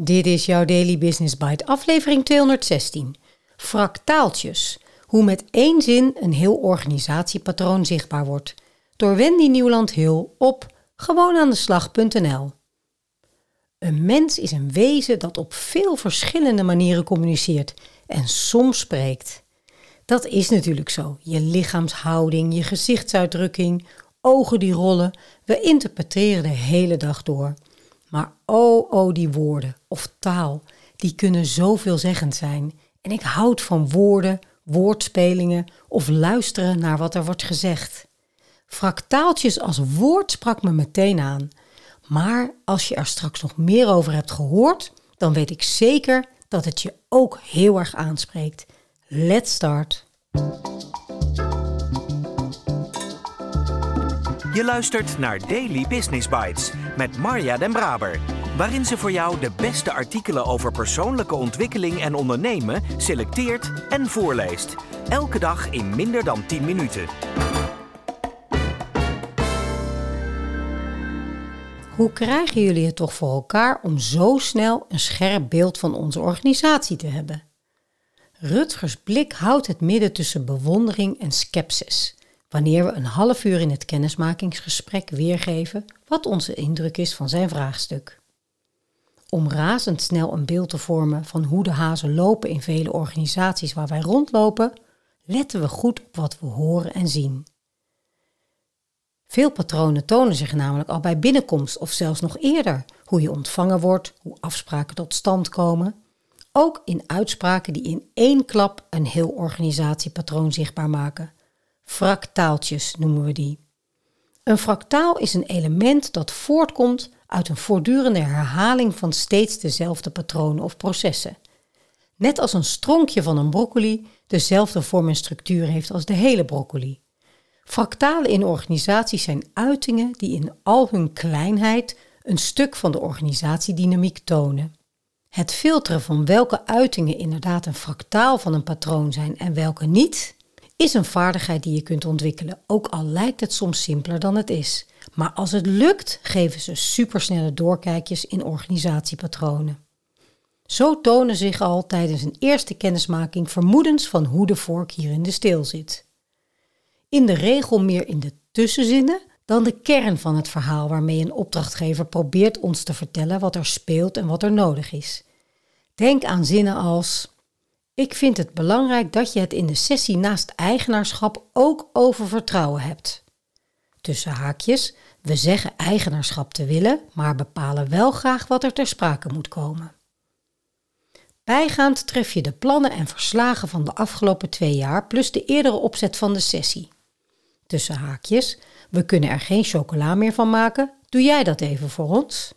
Dit is jouw Daily Business Bite, aflevering 216. Fractaaltjes. Hoe met één zin een heel organisatiepatroon zichtbaar wordt. Door Wendy Nieuwland Hill op gewoonaan-de-slag.nl. Een mens is een wezen dat op veel verschillende manieren communiceert en soms spreekt. Dat is natuurlijk zo. Je lichaamshouding, je gezichtsuitdrukking, ogen die rollen. We interpreteren de hele dag door. Maar oh, oh, die woorden of taal, die kunnen zoveelzeggend zijn. En ik houd van woorden, woordspelingen of luisteren naar wat er wordt gezegd. Fractaaltjes als woord sprak me meteen aan. Maar als je er straks nog meer over hebt gehoord, dan weet ik zeker dat het je ook heel erg aanspreekt. Let's start. Je luistert naar Daily Business Bites met Marja Den Braber, waarin ze voor jou de beste artikelen over persoonlijke ontwikkeling en ondernemen selecteert en voorleest. Elke dag in minder dan 10 minuten. Hoe krijgen jullie het toch voor elkaar om zo snel een scherp beeld van onze organisatie te hebben? Rutgers blik houdt het midden tussen bewondering en scepsis wanneer we een half uur in het kennismakingsgesprek weergeven wat onze indruk is van zijn vraagstuk. Om razendsnel een beeld te vormen van hoe de hazen lopen in vele organisaties waar wij rondlopen, letten we goed op wat we horen en zien. Veel patronen tonen zich namelijk al bij binnenkomst of zelfs nog eerder. Hoe je ontvangen wordt, hoe afspraken tot stand komen. Ook in uitspraken die in één klap een heel organisatiepatroon zichtbaar maken. Fractaaltjes noemen we die. Een fractaal is een element dat voortkomt uit een voortdurende herhaling van steeds dezelfde patronen of processen. Net als een stronkje van een broccoli dezelfde vorm en structuur heeft als de hele broccoli. Fractalen in organisaties zijn uitingen die in al hun kleinheid een stuk van de organisatiedynamiek tonen. Het filteren van welke uitingen inderdaad een fractaal van een patroon zijn en welke niet, is een vaardigheid die je kunt ontwikkelen, ook al lijkt het soms simpeler dan het is. Maar als het lukt, geven ze supersnelle doorkijkjes in organisatiepatronen. Zo tonen zich al tijdens een eerste kennismaking vermoedens van hoe de vork hier in de steel zit. In de regel meer in de tussenzinnen dan de kern van het verhaal waarmee een opdrachtgever probeert ons te vertellen wat er speelt en wat er nodig is. Denk aan zinnen als ik vind het belangrijk dat je het in de sessie naast eigenaarschap ook over vertrouwen hebt. Tussen haakjes, we zeggen eigenaarschap te willen, maar bepalen wel graag wat er ter sprake moet komen. Bijgaand tref je de plannen en verslagen van de afgelopen twee jaar plus de eerdere opzet van de sessie. Tussen haakjes, we kunnen er geen chocola meer van maken, doe jij dat even voor ons?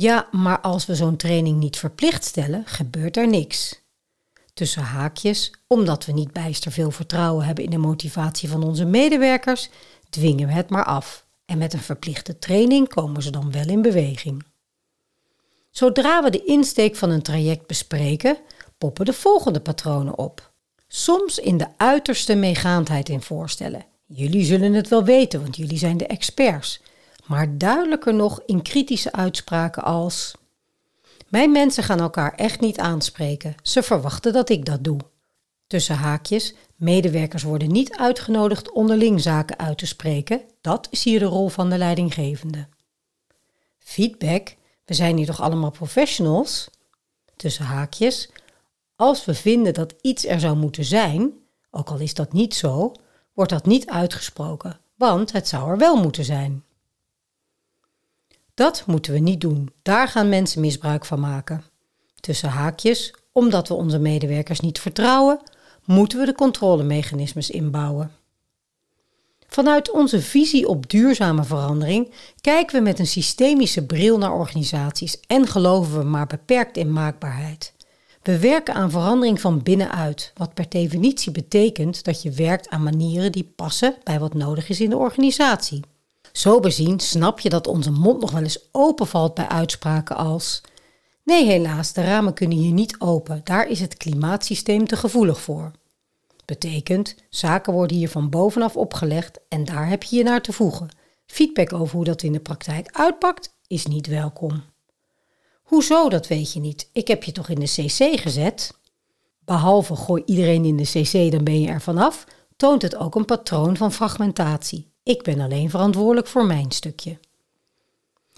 Ja, maar als we zo'n training niet verplicht stellen, gebeurt er niks. Tussen haakjes, omdat we niet bijster veel vertrouwen hebben in de motivatie van onze medewerkers, dwingen we het maar af. En met een verplichte training komen ze dan wel in beweging. Zodra we de insteek van een traject bespreken, poppen de volgende patronen op. Soms in de uiterste meegaandheid in voorstellen. Jullie zullen het wel weten, want jullie zijn de experts maar duidelijker nog in kritische uitspraken als: Mijn mensen gaan elkaar echt niet aanspreken. Ze verwachten dat ik dat doe. Tussen haakjes, medewerkers worden niet uitgenodigd onderling zaken uit te spreken. Dat is hier de rol van de leidinggevende. Feedback, we zijn hier toch allemaal professionals? Tussen haakjes, als we vinden dat iets er zou moeten zijn, ook al is dat niet zo, wordt dat niet uitgesproken, want het zou er wel moeten zijn. Dat moeten we niet doen. Daar gaan mensen misbruik van maken. Tussen haakjes, omdat we onze medewerkers niet vertrouwen, moeten we de controlemechanismes inbouwen. Vanuit onze visie op duurzame verandering kijken we met een systemische bril naar organisaties en geloven we maar beperkt in maakbaarheid. We werken aan verandering van binnenuit, wat per definitie betekent dat je werkt aan manieren die passen bij wat nodig is in de organisatie. Zo bezien snap je dat onze mond nog wel eens openvalt bij uitspraken als: Nee, helaas, de ramen kunnen hier niet open, daar is het klimaatsysteem te gevoelig voor. Betekent, zaken worden hier van bovenaf opgelegd en daar heb je je naar te voegen. Feedback over hoe dat in de praktijk uitpakt is niet welkom. Hoezo, dat weet je niet. Ik heb je toch in de CC gezet? Behalve gooi iedereen in de CC, dan ben je er vanaf, toont het ook een patroon van fragmentatie. Ik ben alleen verantwoordelijk voor mijn stukje.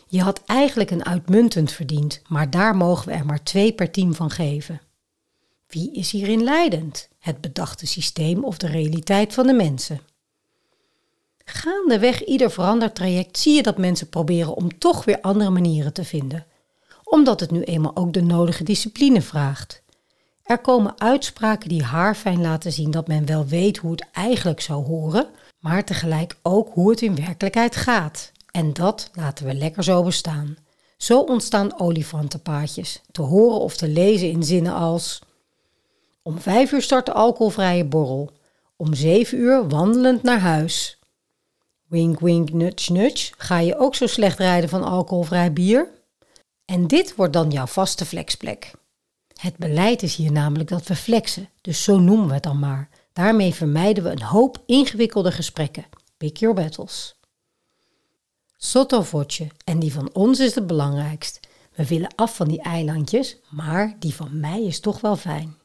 Je had eigenlijk een uitmuntend verdiend, maar daar mogen we er maar twee per team van geven. Wie is hierin leidend? Het bedachte systeem of de realiteit van de mensen? Gaandeweg ieder veranderd traject zie je dat mensen proberen om toch weer andere manieren te vinden, omdat het nu eenmaal ook de nodige discipline vraagt. Er komen uitspraken die haarfijn laten zien dat men wel weet hoe het eigenlijk zou horen, maar tegelijk ook hoe het in werkelijkheid gaat. En dat laten we lekker zo bestaan. Zo ontstaan olifantenpaadjes, te horen of te lezen in zinnen als: Om vijf uur start de alcoholvrije borrel. Om zeven uur wandelend naar huis. Wink, wink, nudge, nudge. Ga je ook zo slecht rijden van alcoholvrij bier? En dit wordt dan jouw vaste flexplek. Het beleid is hier namelijk dat we flexen, dus zo noemen we het dan maar. Daarmee vermijden we een hoop ingewikkelde gesprekken. Pick your battles. Sottovoce, en die van ons is het belangrijkst. We willen af van die eilandjes, maar die van mij is toch wel fijn.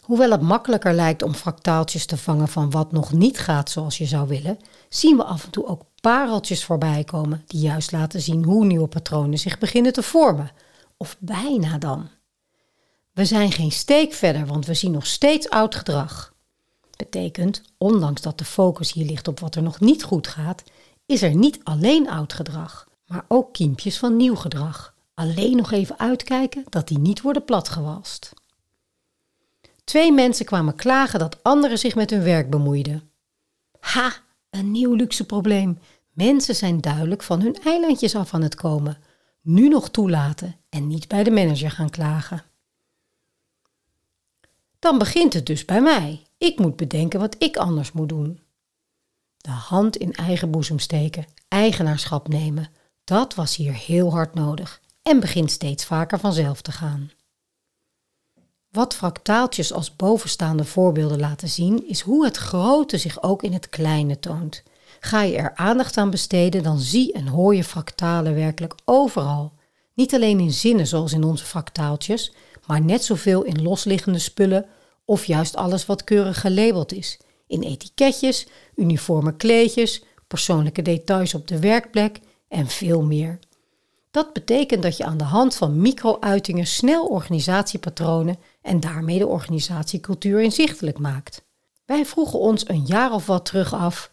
Hoewel het makkelijker lijkt om fractaaltjes te vangen van wat nog niet gaat zoals je zou willen, zien we af en toe ook pareltjes voorbij komen die juist laten zien hoe nieuwe patronen zich beginnen te vormen. Of bijna dan. We zijn geen steek verder, want we zien nog steeds oud gedrag. Betekent, ondanks dat de focus hier ligt op wat er nog niet goed gaat, is er niet alleen oud gedrag, maar ook kiempjes van nieuw gedrag. Alleen nog even uitkijken dat die niet worden platgewalst. Twee mensen kwamen klagen dat anderen zich met hun werk bemoeiden. Ha, een nieuw luxe probleem. Mensen zijn duidelijk van hun eilandjes af aan het komen. Nu nog toelaten en niet bij de manager gaan klagen. Dan begint het dus bij mij. Ik moet bedenken wat ik anders moet doen. De hand in eigen boezem steken, eigenaarschap nemen, dat was hier heel hard nodig en begint steeds vaker vanzelf te gaan. Wat fractaaltjes als bovenstaande voorbeelden laten zien, is hoe het grote zich ook in het kleine toont. Ga je er aandacht aan besteden, dan zie en hoor je fractalen werkelijk overal. Niet alleen in zinnen zoals in onze fractaaltjes, maar net zoveel in losliggende spullen of juist alles wat keurig gelabeld is. In etiketjes, uniforme kleedjes, persoonlijke details op de werkplek en veel meer. Dat betekent dat je aan de hand van micro-uitingen snel organisatiepatronen en daarmee de organisatiecultuur inzichtelijk maakt. Wij vroegen ons een jaar of wat terug af: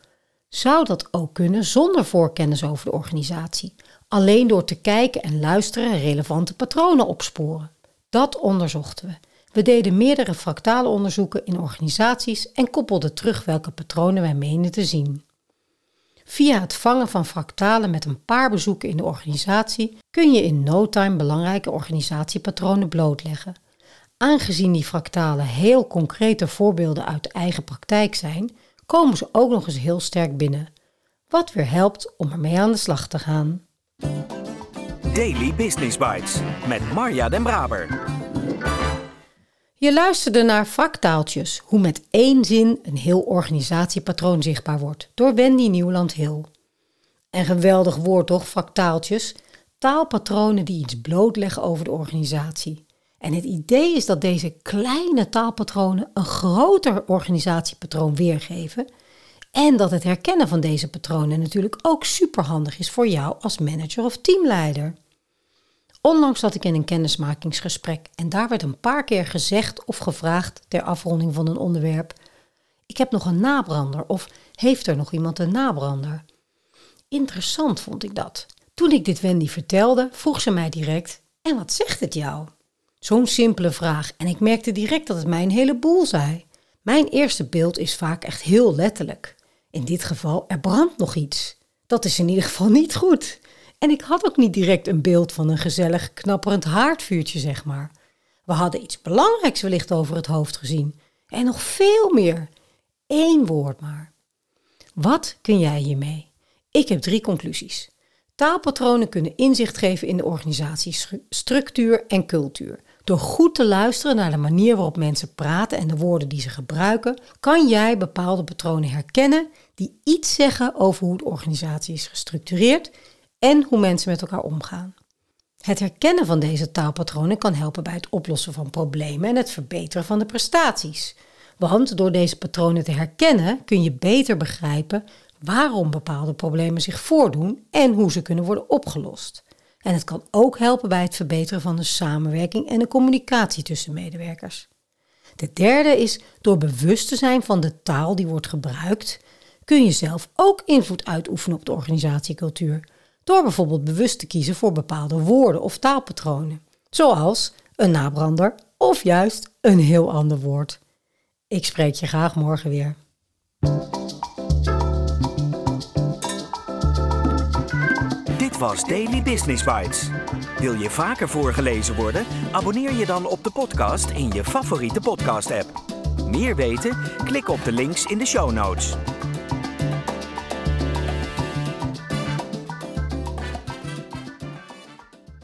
zou dat ook kunnen zonder voorkennis over de organisatie, alleen door te kijken en luisteren en relevante patronen opsporen? Dat onderzochten we. We deden meerdere fractale onderzoeken in organisaties en koppelden terug welke patronen wij meenden te zien. Via het vangen van fractalen met een paar bezoeken in de organisatie kun je in no time belangrijke organisatiepatronen blootleggen. Aangezien die fractalen heel concrete voorbeelden uit eigen praktijk zijn, komen ze ook nog eens heel sterk binnen. Wat weer helpt om ermee aan de slag te gaan. Daily Business Bites met Marja Den Braber. Je luisterde naar Fractaaltjes, hoe met één zin een heel organisatiepatroon zichtbaar wordt, door Wendy Nieuwland-Hill. Een geweldig woord toch, fractaaltjes? Taalpatronen die iets blootleggen over de organisatie. En het idee is dat deze kleine taalpatronen een groter organisatiepatroon weergeven. En dat het herkennen van deze patronen natuurlijk ook superhandig is voor jou als manager of teamleider. Onlangs zat ik in een kennismakingsgesprek en daar werd een paar keer gezegd of gevraagd ter afronding van een onderwerp: Ik heb nog een nabrander of heeft er nog iemand een nabrander? Interessant vond ik dat. Toen ik dit Wendy vertelde, vroeg ze mij direct: En wat zegt het jou? Zo'n simpele vraag en ik merkte direct dat het mij een heleboel zei. Mijn eerste beeld is vaak echt heel letterlijk. In dit geval, er brandt nog iets. Dat is in ieder geval niet goed. En ik had ook niet direct een beeld van een gezellig knapperend haardvuurtje, zeg maar. We hadden iets belangrijks wellicht over het hoofd gezien. En nog veel meer. Eén woord maar. Wat kun jij hiermee? Ik heb drie conclusies. Taalpatronen kunnen inzicht geven in de organisatiestructuur en cultuur. Door goed te luisteren naar de manier waarop mensen praten en de woorden die ze gebruiken, kan jij bepaalde patronen herkennen die iets zeggen over hoe de organisatie is gestructureerd en hoe mensen met elkaar omgaan. Het herkennen van deze taalpatronen kan helpen bij het oplossen van problemen en het verbeteren van de prestaties. Want door deze patronen te herkennen kun je beter begrijpen waarom bepaalde problemen zich voordoen en hoe ze kunnen worden opgelost. En het kan ook helpen bij het verbeteren van de samenwerking en de communicatie tussen medewerkers. De derde is door bewust te zijn van de taal die wordt gebruikt, kun je zelf ook invloed uitoefenen op de organisatiecultuur. Door bijvoorbeeld bewust te kiezen voor bepaalde woorden of taalpatronen, zoals een nabrander of juist een heel ander woord. Ik spreek je graag morgen weer. Dit was Daily Business Bites. Wil je vaker voorgelezen worden? Abonneer je dan op de podcast in je favoriete podcast-app. Meer weten? Klik op de links in de show notes.